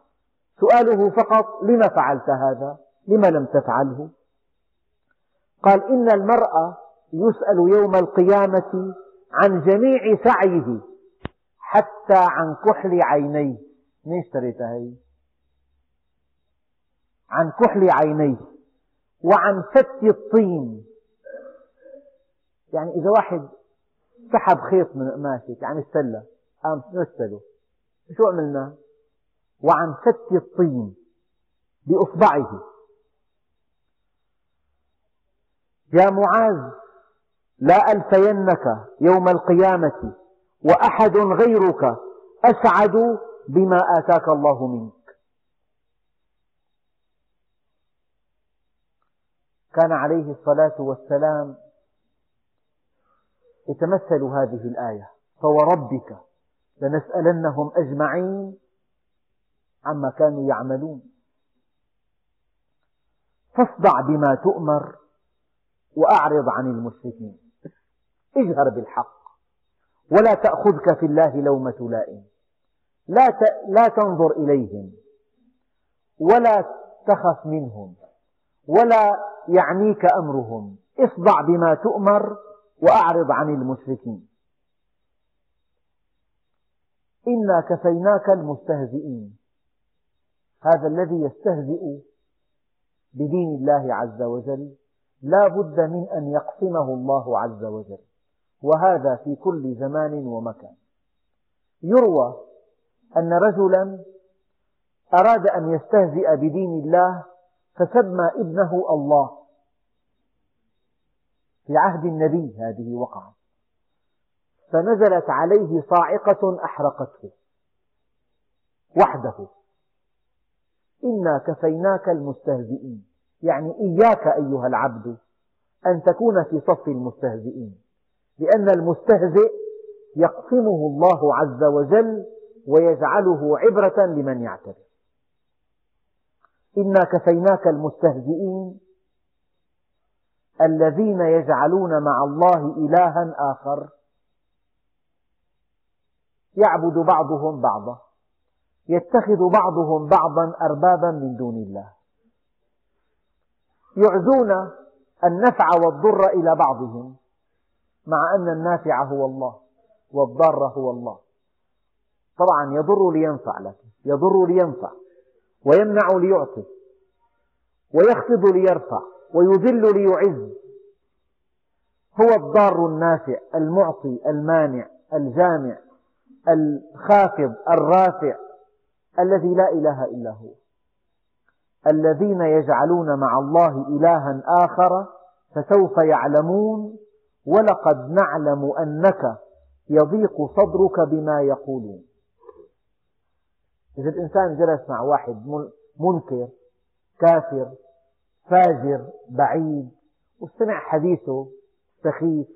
سؤاله فقط لم فعلت هذا؟ لم لم تفعله؟ قال إن المرأة يسأل يوم القيامة عن جميع سعيه حتى عن كحل عينيه. من اشتريتها هي؟ عن كحل عينيه وعن فت الطين. يعني إذا واحد سحب خيط من قماشك عن السلة قام نسله شو عملنا؟ وعن فت الطين بإصبعه. يا معاذ لا ألفينك يوم القيامة وأحد غيرك أسعد بما آتاك الله منك. كان عليه الصلاة والسلام يتمثل هذه الآية فوربك لنسألنهم أجمعين عما كانوا يعملون. فاصدع بما تؤمر وأعرض عن المشركين. اجهر بالحق ولا تأخذك في الله لومة لائم. لا, لا تنظر إليهم ولا تخف منهم ولا يعنيك أمرهم. اصدع بما تؤمر وأعرض عن المشركين. إنا كفيناك المستهزئين. هذا الذي يستهزئ بدين الله عز وجل لا بد من أن يقسمه الله عز وجل. وهذا في كل زمان ومكان. يروى أن رجلا أراد أن يستهزئ بدين الله فسمى ابنه الله. في عهد النبي هذه وقعت. فنزلت عليه صاعقة أحرقته. وحده. إنا كفيناك المستهزئين. يعني إياك أيها العبد أن تكون في صف المستهزئين. لأن المستهزئ يقسمه الله عز وجل ويجعله عبرة لمن يعتبر. إنا كفيناك المستهزئين الذين يجعلون مع الله إلها آخر. يعبد بعضهم بعضا. يتخذ بعضهم بعضا أربابا من دون الله. يعزون النفع والضر إلى بعضهم. مع أن النافع هو الله والضار هو الله. طبعا يضر لينفع لك يضر لينفع ويمنع ليعطي ويخفض ليرفع ويذل ليعز. هو الضار النافع المعطي المانع الجامع الخافض الرافع الذي لا إله إلا هو. الذين يجعلون مع الله إلها آخر فسوف يعلمون ولقد نعلم أنك يضيق صدرك بما يقولون. إذا الإنسان جلس مع واحد منكر كافر فاجر بعيد واستمع حديثه سخيف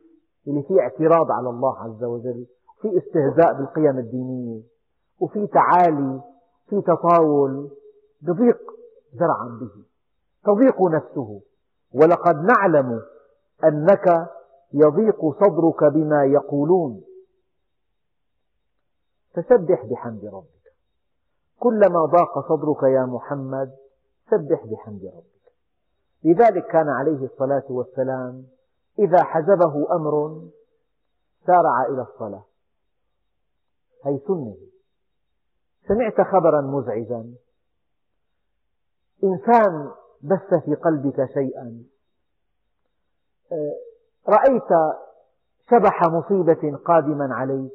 اللي فيه اعتراض على الله عز وجل في استهزاء بالقيم الدينية وفي تعالي في تطاول بضيق زرعا به تضيق نفسه. ولقد نعلم أنك يضيق صدرك بما يقولون. فسبح بحمد ربك. كلما ضاق صدرك يا محمد سبح بحمد ربك. لذلك كان عليه الصلاة والسلام إذا حزبه أمر سارع إلى الصلاة. هي سنة. سمعت خبرا مزعجا. إنسان بث في قلبك شيئا. آه، رأيت شبح مصيبة قادما عليك.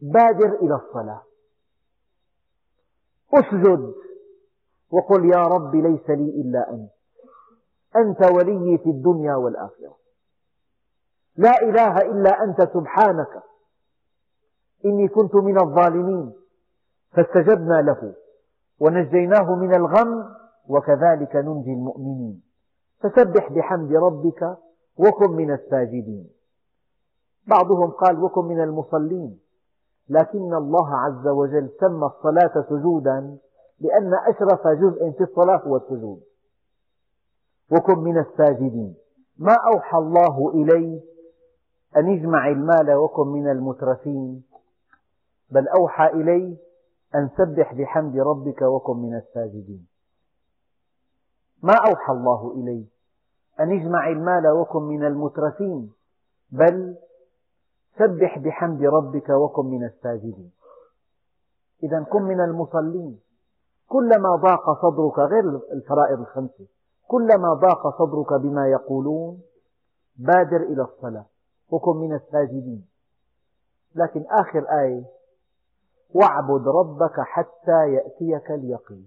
بادر إلى الصلاة. أسجد وقل يا رب ليس لي إلا أنت. أنت ولي في الدنيا والآخرة. لا إله إلا أنت سبحانك. إني كنت من الظالمين. فاستجبنا له ونجيناه من الغم وكذلك ننجي المؤمنين. فسبح بحمد ربك وكن من الساجدين. بعضهم قال وكن من المصلين. لكن الله عز وجل سمى الصلاة سجودا لأن أشرف جزء في الصلاة هو السجود. وكن من الساجدين. ما أوحى الله إلي أن اجمع المال وكن من المترفين. بل أوحى إلي أن سبح بحمد ربك وكن من الساجدين. ما أوحى الله إلي أن اجمع المال وكن من المترفين بل سبح بحمد ربك وكن من الساجدين. إذا كن من المصلين. كلما ضاق صدرك غير الفرائض الخمسة كلما ضاق صدرك بما يقولون بادر إلى الصلاة وكن من الساجدين. لكن آخر آية واعبد ربك حتى يأتيك اليقين.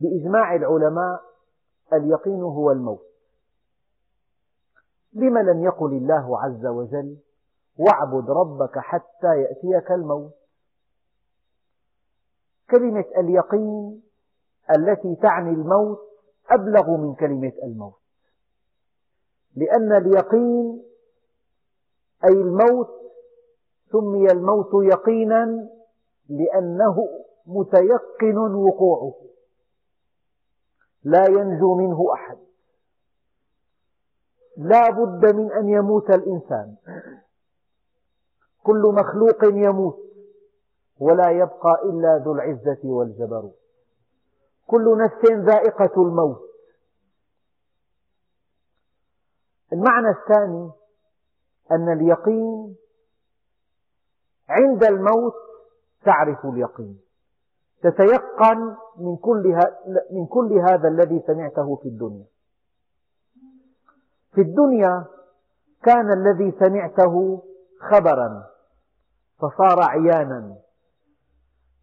بإجماع العلماء اليقين هو الموت. لم لم يقل الله عز وجل واعبد ربك حتى يأتيك الموت؟ كلمة اليقين التي تعني الموت أبلغ من كلمة الموت. لأن اليقين أي الموت سمي الموت يقينا لأنه متيقن وقوعه. لا ينجو منه أحد. لا بد من أن يموت الإنسان. كل مخلوق يموت ولا يبقى إلا ذو العزة والجبروت كل نفس ذائقة الموت. المعنى الثاني أن اليقين عند الموت تعرف اليقين. تتيقن من كل, من كل هذا الذي سمعته في الدنيا. في الدنيا كان الذي سمعته خبرا فصار عيانا.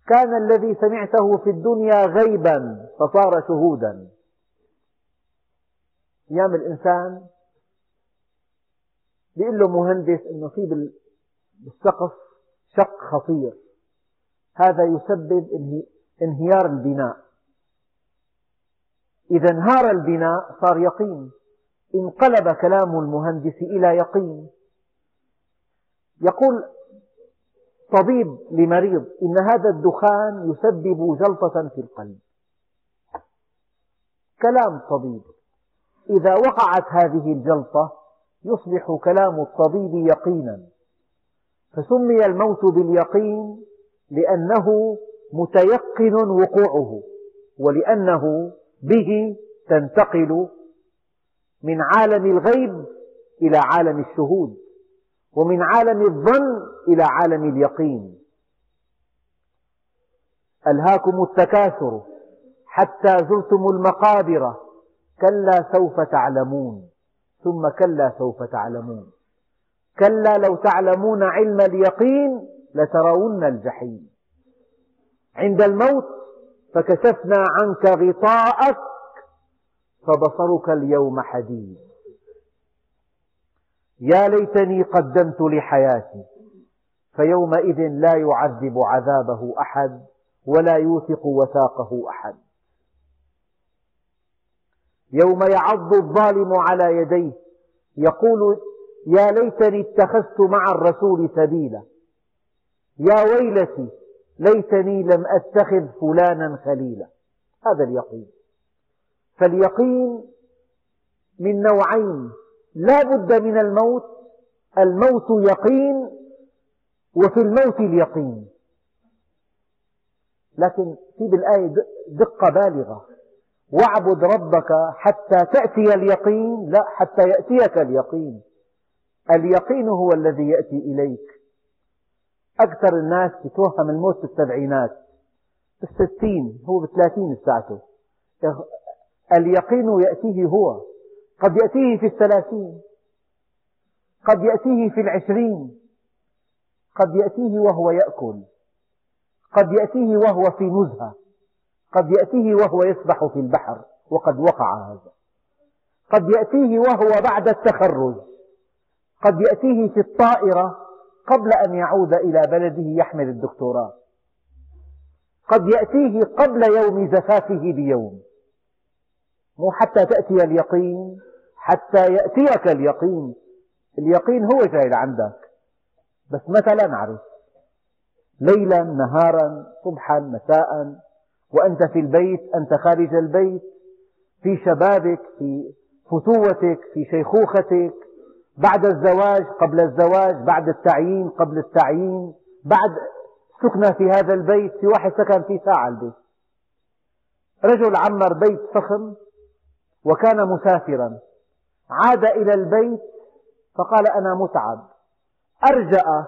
كان الذي سمعته في الدنيا غيبا فصار شهودا. أيام الإنسان بيقول له مهندس أنه في بالسقف شق خطير. هذا يسبب انهيار البناء. إذا انهار البناء صار يقين. انقلب كلام المهندس إلى يقين. يقول طبيب لمريض إن هذا الدخان يسبب جلطة في القلب. كلام طبيب. إذا وقعت هذه الجلطة يصبح كلام الطبيب يقينا. فسمي الموت باليقين لأنه متيقن وقوعه ولأنه به تنتقل من عالم الغيب إلى عالم الشهود ومن عالم الظن إلى عالم اليقين. ألهاكم التكاثر حتى زرتم المقابر كلا سوف تعلمون. ثم كلا سوف تعلمون. كلا لو تعلمون علم اليقين لترون الجحيم. عند الموت فكشفنا عنك غطاءك فبصرك اليوم حديد. يا ليتني قدمت لحياتي فيومئذ لا يعذب عذابه أحد ولا يوثق وثاقه أحد. يوم يعض الظالم على يديه يقول يا ليتني اتخذت مع الرسول سبيلا. يا ويلتي ليتني لم أتخذ فلانا خليلا. هذا اليقين. فاليقين من نوعين. لا بد من الموت. الموت يقين وفي الموت اليقين. لكن في بالآية دقة بالغة. واعبد ربك حتى تأتي اليقين. لا حتى يأتيك اليقين. اليقين هو الذي يأتي إليك. أكثر الناس يتوهم الموت بالسبعينات بالستين هو بثلاثين ساعته اليقين يأتيه هو. قد يأتيه في الثلاثين. قد يأتيه في العشرين. قد يأتيه وهو يأكل. قد يأتيه وهو في نزهة. قد يأتيه وهو يسبح في البحر. وقد وقع هذا. قد يأتيه وهو بعد التخرج. قد يأتيه في الطائرة. قبل أن يعود إلى بلده يحمل الدكتوراه. قد يأتيه قبل يوم زفافه بيوم. مو حتى تأتي اليقين حتى يأتيك اليقين. اليقين هو جاي لعندك. بس متى لا نعرف ليلا نهارا صبحا مساء. وأنت في البيت أنت خارج البيت. في شبابك في فتوتك في شيخوختك. بعد الزواج قبل الزواج بعد التعيين قبل التعيين بعد سكنة في هذا البيت في واحد سكن في ساعة البيت. رجل عمر بيت فخم وكان مسافرا. عاد إلى البيت فقال أنا متعب. أرجأ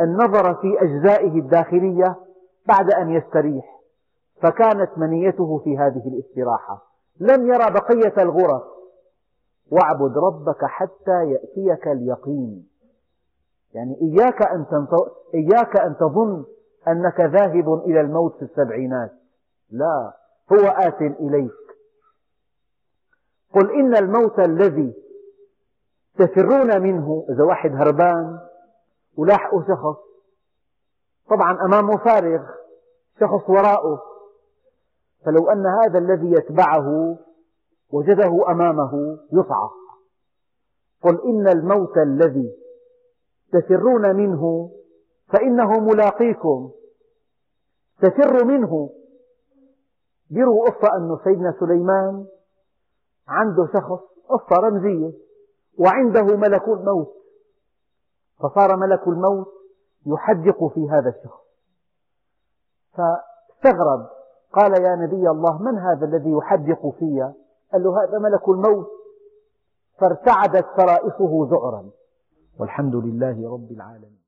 النظر في أجزائه الداخلية بعد أن يستريح. فكانت منيته في هذه الاستراحة. لم يرى بقية الغرف. واعبد ربك حتى يأتيك اليقين. يعني إياك أن, إياك أن تظن أنك ذاهب إلى الموت في السبعينات. لا هو آت إليك. قل إن الموت الذي تفرون منه إذا واحد هربان ولاحقه شخص طبعا أمامه فارغ شخص وراءه فلو أن هذا الذي يتبعه وجده أمامه يصعق. قل إن الموت الذي تفرون منه فإنه ملاقيكم. تفر منه. بيروا قصة أن سيدنا سليمان عنده شخص قصة رمزية وعنده ملك الموت. فصار ملك الموت يحدق في هذا الشخص. فاستغرب قال يا نبي الله من هذا الذي يحدق في قال له هذا ملك الموت. فارتعدت فرائصه ذعرا والحمد لله رب العالمين.